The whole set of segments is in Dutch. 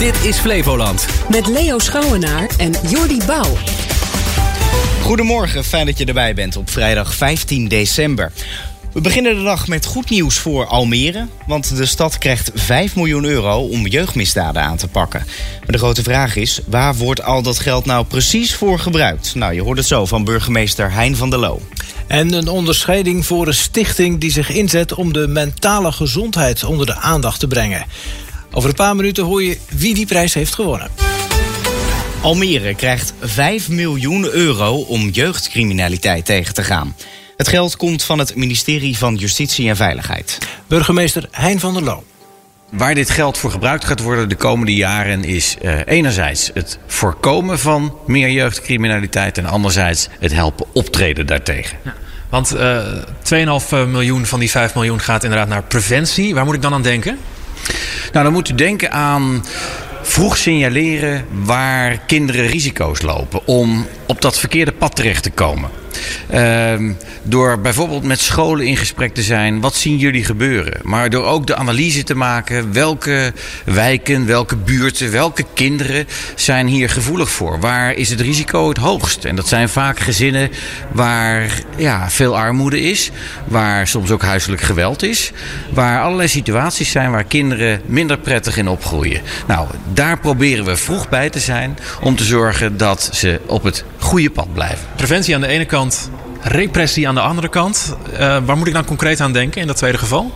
Dit is Flevoland. Met Leo Schouwenaar en Jordi Bouw. Goedemorgen, fijn dat je erbij bent op vrijdag 15 december. We beginnen de dag met goed nieuws voor Almere. Want de stad krijgt 5 miljoen euro om jeugdmisdaden aan te pakken. Maar de grote vraag is, waar wordt al dat geld nou precies voor gebruikt? Nou, je hoort het zo van burgemeester Hein van der Loo. En een onderscheiding voor een stichting die zich inzet om de mentale gezondheid onder de aandacht te brengen. Over een paar minuten hoor je wie die prijs heeft gewonnen. Almere krijgt 5 miljoen euro om jeugdcriminaliteit tegen te gaan. Het geld komt van het ministerie van Justitie en Veiligheid. Burgemeester Hein van der Loo. Waar dit geld voor gebruikt gaat worden de komende jaren is uh, enerzijds het voorkomen van meer jeugdcriminaliteit en anderzijds het helpen optreden daartegen. Ja, want uh, 2,5 miljoen van die 5 miljoen gaat inderdaad naar preventie. Waar moet ik dan aan denken? Nou, dan moet u denken aan vroeg signaleren waar kinderen risico's lopen om op dat verkeerde pad terecht te komen. Uh, door bijvoorbeeld met scholen in gesprek te zijn. Wat zien jullie gebeuren? Maar door ook de analyse te maken. Welke wijken, welke buurten, welke kinderen zijn hier gevoelig voor? Waar is het risico het hoogst? En dat zijn vaak gezinnen waar ja, veel armoede is. Waar soms ook huiselijk geweld is. Waar allerlei situaties zijn waar kinderen minder prettig in opgroeien. Nou, daar proberen we vroeg bij te zijn. Om te zorgen dat ze op het goede pad blijven. Preventie aan de ene kant, repressie aan de andere kant. Uh, waar moet ik dan concreet aan denken in dat tweede geval?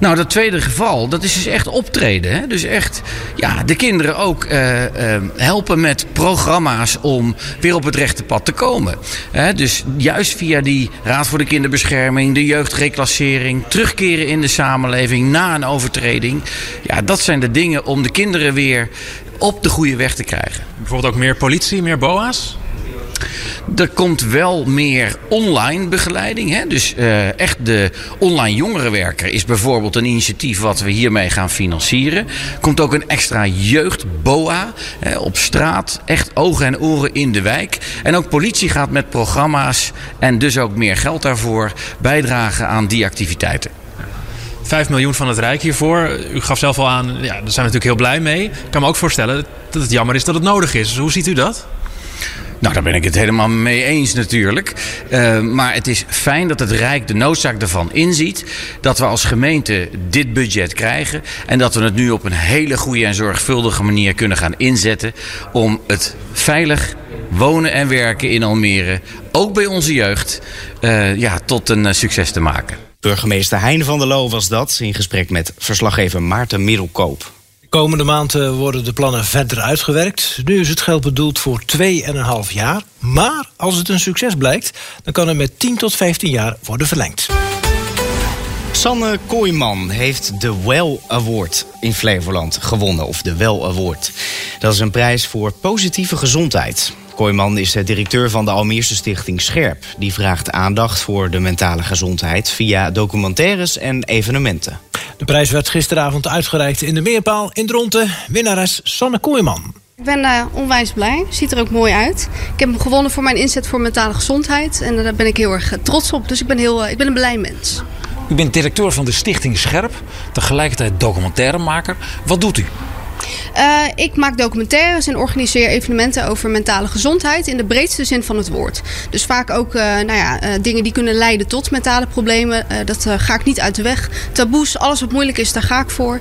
Nou, dat tweede geval, dat is dus echt optreden. Hè? Dus echt ja, de kinderen ook uh, uh, helpen met programma's om weer op het rechte pad te komen. Hè? Dus juist via die Raad voor de Kinderbescherming, de jeugdreclassering, terugkeren in de samenleving na een overtreding. Ja, dat zijn de dingen om de kinderen weer op de goede weg te krijgen. Bijvoorbeeld ook meer politie, meer BOA's? Er komt wel meer online begeleiding. Hè? Dus uh, echt de online jongerenwerker is bijvoorbeeld een initiatief wat we hiermee gaan financieren. Komt ook een extra jeugdboa op straat. Echt ogen en oren in de wijk. En ook politie gaat met programma's en dus ook meer geld daarvoor bijdragen aan die activiteiten. 5 miljoen van het Rijk hiervoor. U gaf zelf al aan, ja, daar zijn we natuurlijk heel blij mee. Ik kan me ook voorstellen dat het jammer is dat het nodig is. Hoe ziet u dat? Nou, daar ben ik het helemaal mee eens natuurlijk. Uh, maar het is fijn dat het Rijk de noodzaak ervan inziet. Dat we als gemeente dit budget krijgen. En dat we het nu op een hele goede en zorgvuldige manier kunnen gaan inzetten. Om het veilig wonen en werken in Almere, ook bij onze jeugd, uh, ja, tot een uh, succes te maken. Burgemeester Hein van der Loo was dat in gesprek met verslaggever Maarten Middelkoop. Komende maanden worden de plannen verder uitgewerkt. Nu is het geld bedoeld voor 2,5 jaar. Maar als het een succes blijkt, dan kan het met 10 tot 15 jaar worden verlengd. Sanne Kooijman heeft de Well Award in Flevoland gewonnen. Of de Well Award. Dat is een prijs voor positieve gezondheid. Kooijman is de directeur van de Almeerse stichting Scherp. Die vraagt aandacht voor de mentale gezondheid via documentaires en evenementen. De prijs werd gisteravond uitgereikt in de Meerpaal in Dronten. Winnares Sanne Kooijman. Ik ben uh, onwijs blij. Ziet er ook mooi uit. Ik heb hem gewonnen voor mijn inzet voor mentale gezondheid. En daar ben ik heel erg trots op. Dus ik ben, heel, uh, ik ben een blij mens. U bent directeur van de Stichting Scherp. Tegelijkertijd documentairemaker. Wat doet u? Uh, ik maak documentaires en organiseer evenementen over mentale gezondheid in de breedste zin van het woord. Dus vaak ook uh, nou ja, uh, dingen die kunnen leiden tot mentale problemen. dat ga ik niet uit de weg. Taboes, alles wat moeilijk is, daar ga ik voor.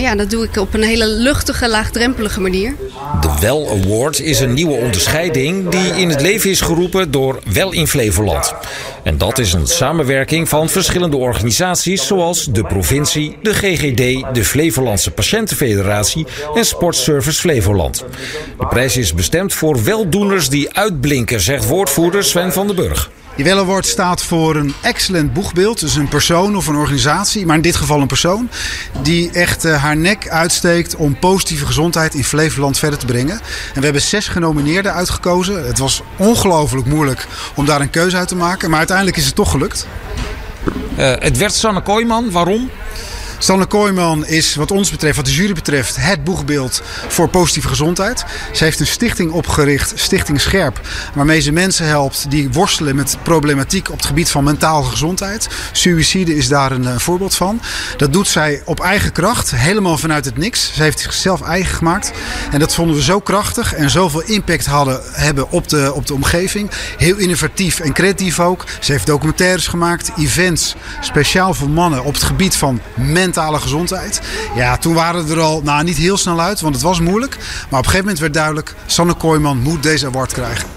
ja, dat doe ik op een hele luchtige, laagdrempelige manier. De Well Award is een nieuwe onderscheiding die in het leven is geroepen door Wel in Flevoland. En dat is een samenwerking van verschillende organisaties zoals de provincie, de GGD, de Flevolandse Patiëntenfederatie en Sportservice Flevoland. De prijs is bestemd voor weldoeners die uitblinken, zegt woordvoerder Sven van den Burg. Die Award staat voor een excellent boegbeeld. Dus een persoon of een organisatie, maar in dit geval een persoon. Die echt uh, haar nek uitsteekt om positieve gezondheid in Flevoland verder te brengen. En we hebben zes genomineerden uitgekozen. Het was ongelooflijk moeilijk om daar een keuze uit te maken. Maar uiteindelijk is het toch gelukt. Uh, het werd Sanne Kooijman. Waarom? Sanne Kooijman is wat ons betreft, wat de jury betreft, het boegbeeld voor positieve gezondheid. Ze heeft een stichting opgericht, Stichting Scherp, waarmee ze mensen helpt die worstelen met problematiek op het gebied van mentale gezondheid. Suïcide is daar een, voorbeeld van. Dat doet zij op eigen kracht, helemaal vanuit het niks. Ze heeft zichzelf eigen gemaakt. En dat vonden we zo krachtig en zoveel impact hadden, hebben op de, op de omgeving. Heel innovatief en creatief ook. Ze heeft documentaires gemaakt, events, speciaal voor mannen op het gebied van mentale gezondheid. Ja, toen waren we er al nou, niet heel snel uit, want het was moeilijk. Maar op een gegeven moment werd duidelijk, Sanne Kooijman moet deze award krijgen.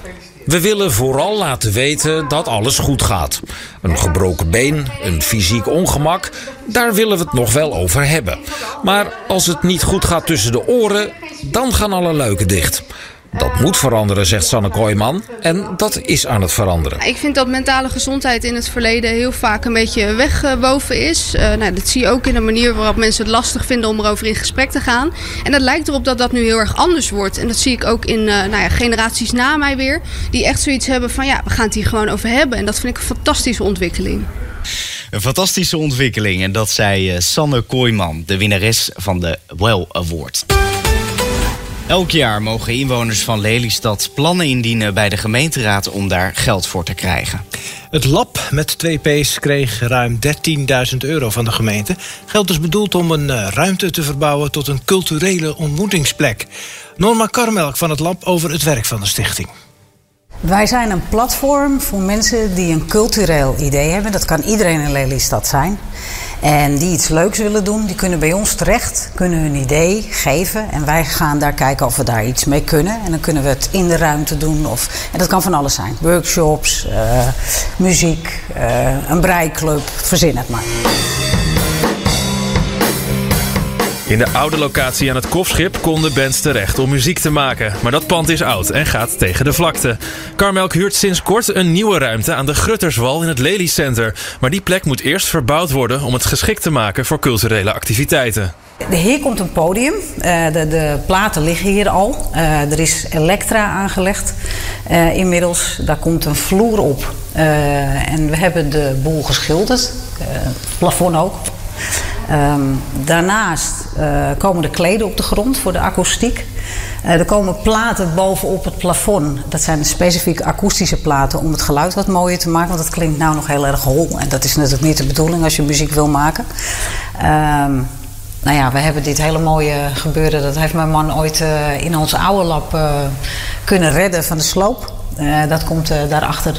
We willen vooral laten weten dat alles goed gaat. Een gebroken been, een fysiek ongemak, daar willen we het nog wel over hebben. Maar als het niet goed gaat tussen de oren, dan gaan alle luiken dicht. Dat moet veranderen, zegt Sanne Kooijman. En dat is aan het veranderen. Ik vind dat mentale gezondheid in het verleden heel vaak een beetje weggewoven is. Uh, nou, dat zie je ook in de manier waarop mensen het lastig vinden om erover in gesprek te gaan. En het lijkt erop dat dat nu heel erg anders wordt. En dat zie ik ook in uh, nou ja, generaties na mij weer. Die echt zoiets hebben van ja, we gaan het hier gewoon over hebben. En dat vind ik een fantastische ontwikkeling. Een fantastische ontwikkeling. En dat zei uh, Sanne Kooijman, de winnares van de Well Award. Elk jaar mogen inwoners van Lelystad plannen indienen bij de gemeenteraad om daar geld voor te krijgen. Het lab met twee P's kreeg ruim 13.000 euro van de gemeente. Geld is bedoeld om een eh, ruimte te verbouwen tot een culturele ontmoetingsplek. Norma Karmelk van het lab over het werk van de stichting. Wij zijn een platform voor mensen die een cultureel idee hebben. Dat kan iedereen in Lelystad zijn. En die iets leuks willen doen, die kunnen bij ons terecht, kunnen hun idee geven. En wij gaan daar kijken of we daar iets mee kunnen. En dan kunnen we het in de ruimte doen. Of, en dat kan van alles zijn. Workshops, uh, muziek, uh, een breiklub, verzin het maar. In de oude locatie aan het Kofschip konden bands terecht om muziek te maken. Maar dat pand is oud en gaat tegen de vlakte. Carmelk huurt sinds kort een nieuwe ruimte aan de Grutterswal in het Lely Center. Maar die plek moet eerst verbouwd worden om het geschikt te maken voor culturele activiteiten. Hier komt een podium. Uh, de, de, platen liggen hier al. Uh, er is elektra aangelegd uh, inmiddels. Daar komt een vloer op. en we hebben de boel geschilderd. plafond ook. Um, daarnaast uh, komen de kleden op de grond voor de akoestiek. Uh, er komen platen bovenop het plafond. Dat zijn specifiek akoestische platen om het geluid wat mooier te maken. Want het klinkt nou nog heel erg hol. En dat is natuurlijk niet de bedoeling als je muziek wil maken. Um, nou ja, we hebben dit hele mooie gebeuren. Dat heeft mijn man ooit uh, in ons oude lab kunnen redden van de sloop. dat komt daarachter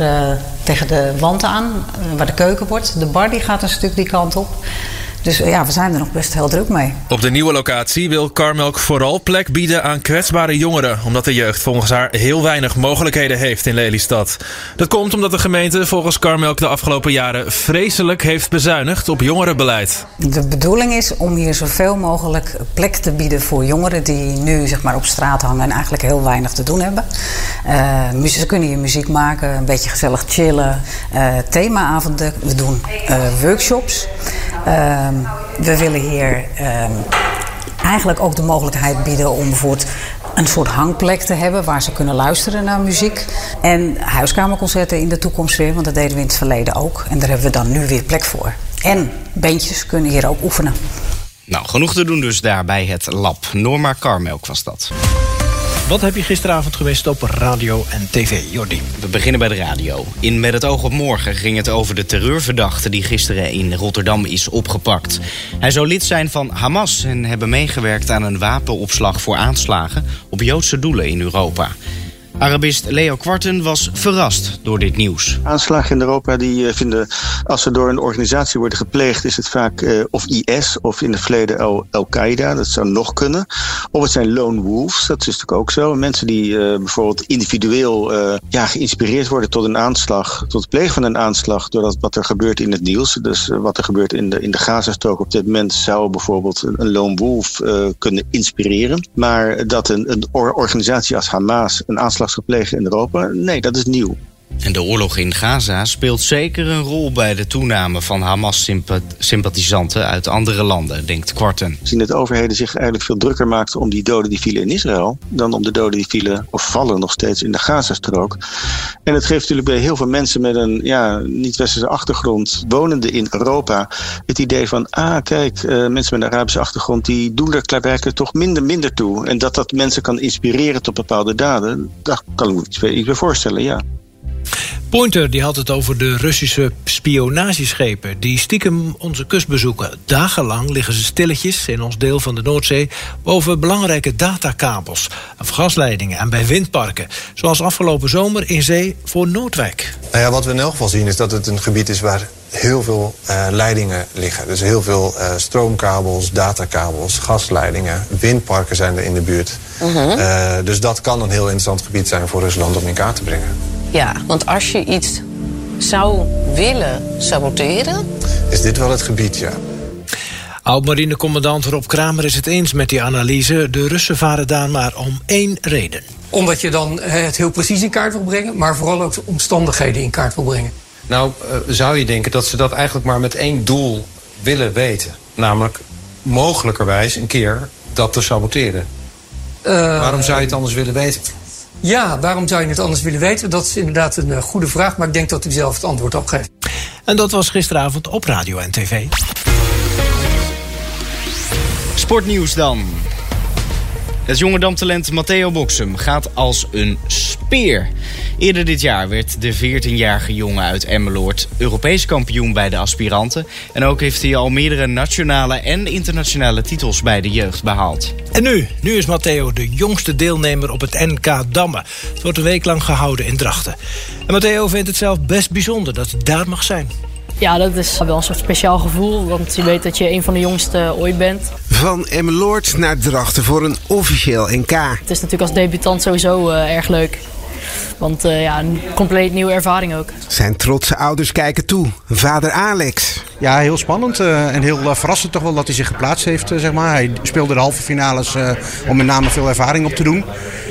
tegen de wand aan, waar de keuken wordt. De bar die gaat een stuk die kant op. Dus ja, we zijn er nog best heel druk mee. Op de nieuwe locatie wil Carmelk vooral plek bieden aan kwetsbare jongeren. Omdat de jeugd volgens haar heel weinig mogelijkheden heeft in Lelystad. Dat komt omdat de gemeente volgens Carmelk de afgelopen jaren vreselijk heeft bezuinigd op jongerenbeleid. De bedoeling is om hier zoveel mogelijk plek te bieden voor jongeren die nu zeg maar, op straat hangen en eigenlijk heel weinig te doen hebben. Uh, ze kunnen hier muziek maken, een beetje gezellig chillen. Uh, themaavonden, we doen uh, workshops. Ehm, we willen hier ehm, eigenlijk ook de mogelijkheid bieden om bijvoorbeeld een soort hangplek te hebben waar ze kunnen luisteren naar muziek. En huiskamerconcerten in de toekomst weer, want dat deden we in het verleden ook. En daar hebben we dan nu weer plek voor. En bandjes kunnen hier ook oefenen. Nou, genoeg te doen dus daar bij het lab. Norma Carmelk was dat. Wat heb je gisteravond geweest op radio en tv, Jordi? We beginnen bij de radio. In Met het oog op morgen ging het over de terreurverdachte... die gisteren in Rotterdam is opgepakt. Hij zou lid zijn van Hamas en hebben meegewerkt aan een wapenopslag... voor aanslagen op Joodse doelen in Europa. Arabist Leo Kwarten was verrast door dit nieuws. Aanslagen in Europa die eh, vinden, als ze door een organisatie worden gepleegd, is het vaak uh, of IS of in het verleden Al-Qaeda. Dat zou nog kunnen. Of het zijn lone wolves, dat is natuurlijk ook zo. Mensen die uh, bijvoorbeeld individueel ja, geïnspireerd worden tot een aanslag, tot het plegen van een aanslag, door dat, wat er gebeurt in het nieuws. Dus wat er gebeurt in de, in de Gazastrook op dit moment zou bijvoorbeeld een, een lone wolf kunnen inspireren. Maar dat een, een organisatie als Hamas een aanslag geplegen in Europa? Nee, dat is nieuw. En de oorlog in Gaza speelt zeker een rol bij de toename van Hamas-sympathisanten uit andere landen, denkt Kwarten. Zien dat overheden zich eigenlijk veel drukker maakten om die doden die vielen in Israël, dan om de doden die vielen of vallen nog steeds in de Gazastrook. En het geeft natuurlijk bij heel veel mensen met een ja, niet-westerse achtergrond, wonende in Europa, het idee van, ah kijk, uh, mensen met een Arabische achtergrond, die doen er klaarwerkelijk toch minder minder toe. En dat dat mensen kan inspireren tot bepaalde daden, dat kan ik me iets bij voorstellen, ja. Pointer die had het over de Russische spionageschepen die stiekem onze kust bezoeken. Dagenlang liggen ze stilletjes in ons deel van de Noordzee boven belangrijke datakabels of gasleidingen en bij windparken. Zoals afgelopen zomer in zee voor Noordwijk. Nou ja, wat we in elk geval zien is dat het een gebied is waar heel veel uh, leidingen liggen. Dus heel veel uh, stroomkabels, datakabels, gasleidingen, windparken zijn er in de buurt. Uh -huh. uh, dus dat kan een heel interessant gebied zijn voor Rusland om in kaart te brengen. Ja, want als je iets zou willen saboteren. Is dit wel het gebied, ja. Oud-marinecommandant Rob Kramer is het eens met die analyse. De Russen varen daar maar om één reden. Omdat je dan het heel precies in kaart wil brengen, maar vooral ook de omstandigheden in kaart wil brengen. Nou, uh, zou je denken dat ze dat eigenlijk maar met één doel willen weten. Namelijk mogelijkerwijs een keer dat te saboteren. Uh, Waarom zou je het anders willen weten? Ja, waarom zou je het anders willen weten? Dat is inderdaad een uh, goede vraag, maar ik denk dat u zelf het antwoord op geeft. En dat was gisteravond op Radio en TV. Sportnieuws dan. Het jonge damtalent Matteo Boxum gaat als een speer. Eerder dit jaar werd de 14-jarige jongen uit Emmeloord Europees kampioen bij de aspiranten. En ook heeft hij al meerdere nationale en internationale titels bij de jeugd behaald. En nu? Nu is Matteo de jongste deelnemer op het NK Dammen. Het wordt een week lang gehouden in Drachten. En Matteo vindt het zelf best bijzonder dat het daar mag zijn. Ja, dat is wel een soort speciaal gevoel. Want je weet dat je een van de jongste ooit bent. Van Emmeloord naar Drachten voor een officieel NK. Het is natuurlijk als debutant sowieso uh, erg leuk. Want uh, ja, een compleet nieuwe ervaring ook. Zijn trotse ouders kijken toe. Vader Alex. Ja, heel spannend uh, en heel uh, verrassend toch wel dat hij zich geplaatst heeft. zeg maar. Hij speelde de halve finales om met name veel ervaring op te doen.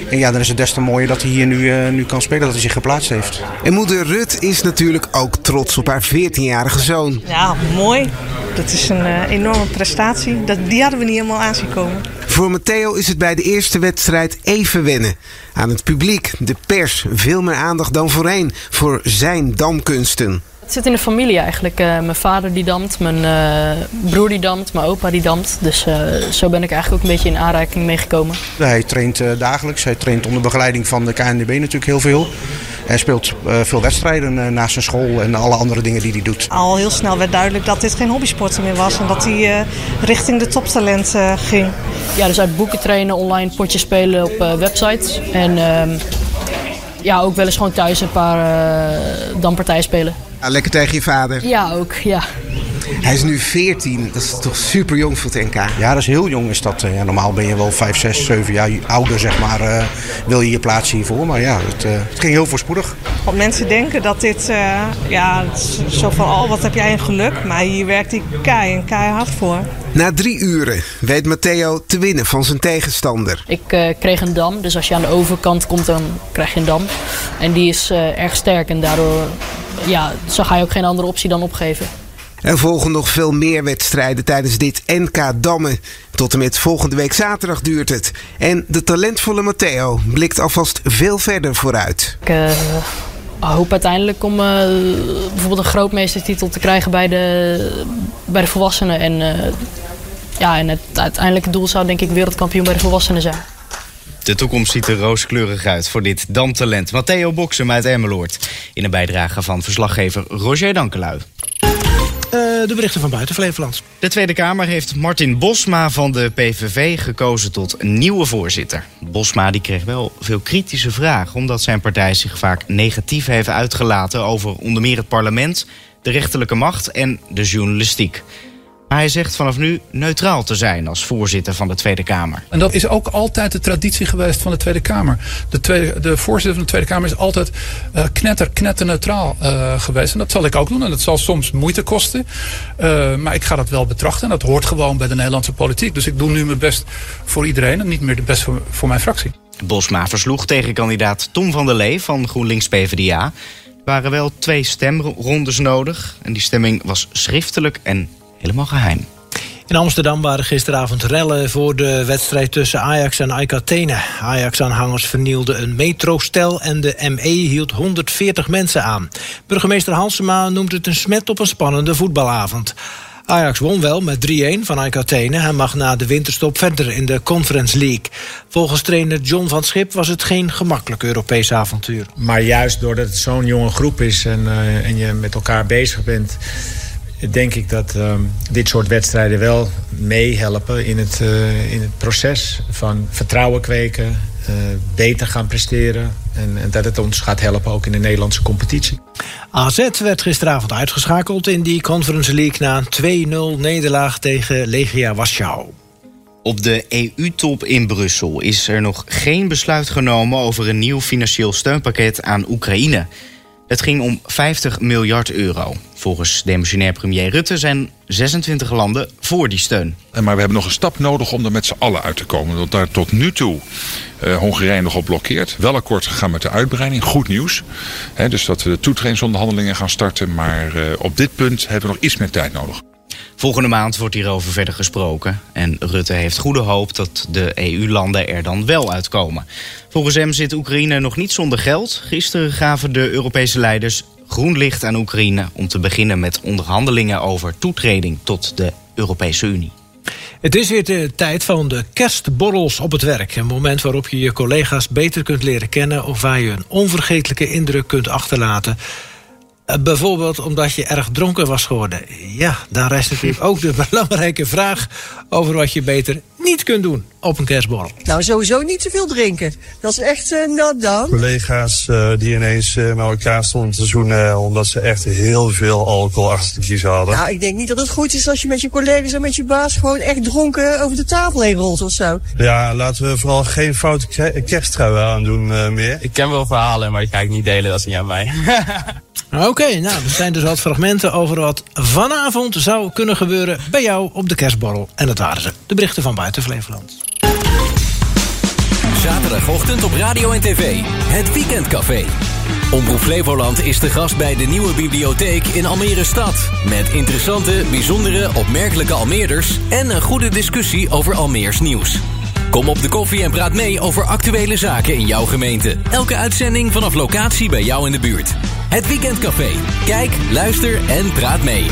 En ja, dan is het des te mooier dat hij hier nu, nu kan spelen, dat hij zich geplaatst heeft. En moeder Rut is natuurlijk ook trots op haar 14-jarige zoon. Ja, mooi. Dat is een enorme prestatie. Dat, die hadden we niet helemaal aanzien komen. Voor Matteo is het bij de eerste wedstrijd even wennen. Aan het publiek, de pers, veel meer aandacht dan voorheen voor zijn damkunsten. Het zit in de familie eigenlijk. Uh, mijn vader die damt, mijn uh, broer die damt, mijn opa die damt. Dus uh, zo ben ik eigenlijk ook een beetje in aanraking meegekomen. Hij traint dagelijks. Hij traint onder begeleiding van de KNDB natuurlijk heel veel. Hij speelt veel wedstrijden naast zijn school en alle andere dingen die hij doet. Al heel snel werd duidelijk dat dit geen hobbysporter meer was. En dat hij richting de toptalent ging. Ja, dus uit boeken trainen, online potjes spelen op websites. En ehm, ja, ook wel eens gewoon thuis een paar dampartijen spelen. Ja, lekker tegen je vader. Ja, ook, ja. Hij is nu 14, dat is toch super jong voor het NK? Ja, dat is heel jong. Is dat, ja, normaal ben je wel 5, 6, 7 jaar ouder, zeg maar. Uh, wil je je plaats hiervoor. Maar ja, het, uh, het ging heel voorspoedig. Want mensen denken dat dit, uh, ja, zo van, oh, wat heb jij een geluk. Maar hier werkt hij kei en keihard voor. Na drie uren weet Matteo te winnen van zijn tegenstander. Ik kreeg een dam, dus als je aan de overkant komt, dan krijg je een dam. En die is erg sterk en daardoor ja, zo ga je ook geen andere optie dan opgeven. Er volgen nog veel meer wedstrijden tijdens dit NK Dammen. Tot en met volgende week zaterdag duurt het. En de talentvolle Matteo blikt alvast veel verder vooruit. Ik uh, hoop uiteindelijk om uh, bijvoorbeeld een grootmeestertitel te krijgen bij de, bij de volwassenen. En, uh, ja, en het uiteindelijke doel zou denk ik wereldkampioen bij de volwassenen zijn. De toekomst ziet er rooskleurig uit voor dit damtalent. Matteo Boksem uit Emmeloord. In een bijdrage van verslaggever Roger Dankelui. Uh, de berichten van buiten Flevoland. De Tweede Kamer heeft Martin Bosma van de PVV gekozen tot nieuwe voorzitter. Bosma die kreeg wel veel kritische vragen... omdat zijn partij zich vaak negatief heeft uitgelaten... over onder meer het parlement, de rechterlijke macht en de journalistiek. Maar hij zegt vanaf nu neutraal te zijn als voorzitter van de Tweede Kamer. En dat is ook altijd de traditie geweest van de Tweede Kamer. De, tweede, de voorzitter van de Tweede Kamer is altijd uh, knetter, knetterneutraal uh, geweest. En dat zal ik ook doen. En dat zal soms moeite kosten. Uh, maar ik ga dat wel betrachten. En dat hoort gewoon bij de Nederlandse politiek. Dus ik doe nu mijn best voor iedereen en niet meer de best voor, voor mijn fractie. Bosma versloeg tegen kandidaat Tom van der Lee van GroenLinks PvdA. waren wel twee stemrondes nodig. En die stemming was schriftelijk en helemaal geheim. In Amsterdam waren gisteravond rellen voor de wedstrijd tussen Ajax en AEK Athene. Ajax-aanhangers vernielden een metrostel en de ME hield 140 mensen aan. Burgemeester Halsema noemt het een smet op een spannende voetbalavond. Ajax won wel met 3-1 van AEK Athene en mag na de winterstop verder in de Conference League. Volgens trainer John van Schip was het geen gemakkelijk Europees avontuur. Maar juist doordat het zo'n jonge groep is en, uh, en je met elkaar bezig bent denk ik dat um, dit soort wedstrijden wel meehelpen in het, uh, in het proces van vertrouwen kweken, uh, beter gaan presteren. En, en, dat het ons gaat helpen ook in de Nederlandse competitie. AZ werd gisteravond uitgeschakeld in die Conference League na een 2-0 nederlaag tegen Legia Warschau. Op de EU-top in Brussel is er nog geen besluit genomen over een nieuw financieel steunpakket aan Oekraïne. Het ging om 50 miljard euro. Volgens demissionair premier Rutte zijn 26 landen voor die steun. Maar we hebben nog een stap nodig om er met z'n allen uit te komen. Want daar tot nu toe uh, Hongarije nog op blokkeert. Wel akkoord gegaan met de uitbreiding. Goed nieuws. Dus dat we de toetredingsonderhandelingen gaan starten. Maar uh, op dit punt hebben we nog iets meer tijd nodig. Volgende maand wordt hierover verder gesproken. En Rutte heeft goede hoop dat de EU-landen er dan wel uitkomen. Volgens hem zit Oekraïne nog niet zonder geld. Gisteren gaven de Europese leiders groen licht aan Oekraïne om te beginnen met onderhandelingen over toetreding tot de Europese Unie. Het is weer de tijd van de kerstborrels op het werk. Een moment waarop je je collega's beter kunt leren kennen of waar je een onvergetelijke indruk kunt achterlaten. Uh, bijvoorbeeld omdat je erg dronken was geworden. Ja, daar rest natuurlijk ook de belangrijke vraag over wat je beter niet kunt doen op een kerstborrel. Nou, sowieso niet te veel drinken. Dat is echt uh, not done. Collega's uh, die ineens uh, met elkaar stonden te zoenen omdat ze echt heel veel alcohol achter de kiezen hadden. Nou, ik denk niet dat het goed is als je met je collega's en met je baas gewoon echt dronken over de tafel heen rolt of zo. Ja, laten we vooral geen foute kersttruien aandoen meer. Ik ken wel verhalen, maar die ga ik niet delen, dat is niet aan mij. Oké, okay, nou, er zijn dus wat fragmenten over wat vanavond zou kunnen gebeuren bij jou op de kerstborrel. En dat waren ze, de berichten van Flevoland. Zaterdagochtend op radio en tv, het Weekendcafé. Omroep Flevoland is de gast bij de nieuwe bibliotheek in Almere Stad. Met interessante, bijzondere, opmerkelijke Almeerders... en een goede discussie over Almeers nieuws. Kom op de koffie en praat mee over actuele zaken in jouw gemeente. Elke uitzending vanaf locatie bij jou in de buurt. Het Weekendcafé. Kijk, luister en praat mee.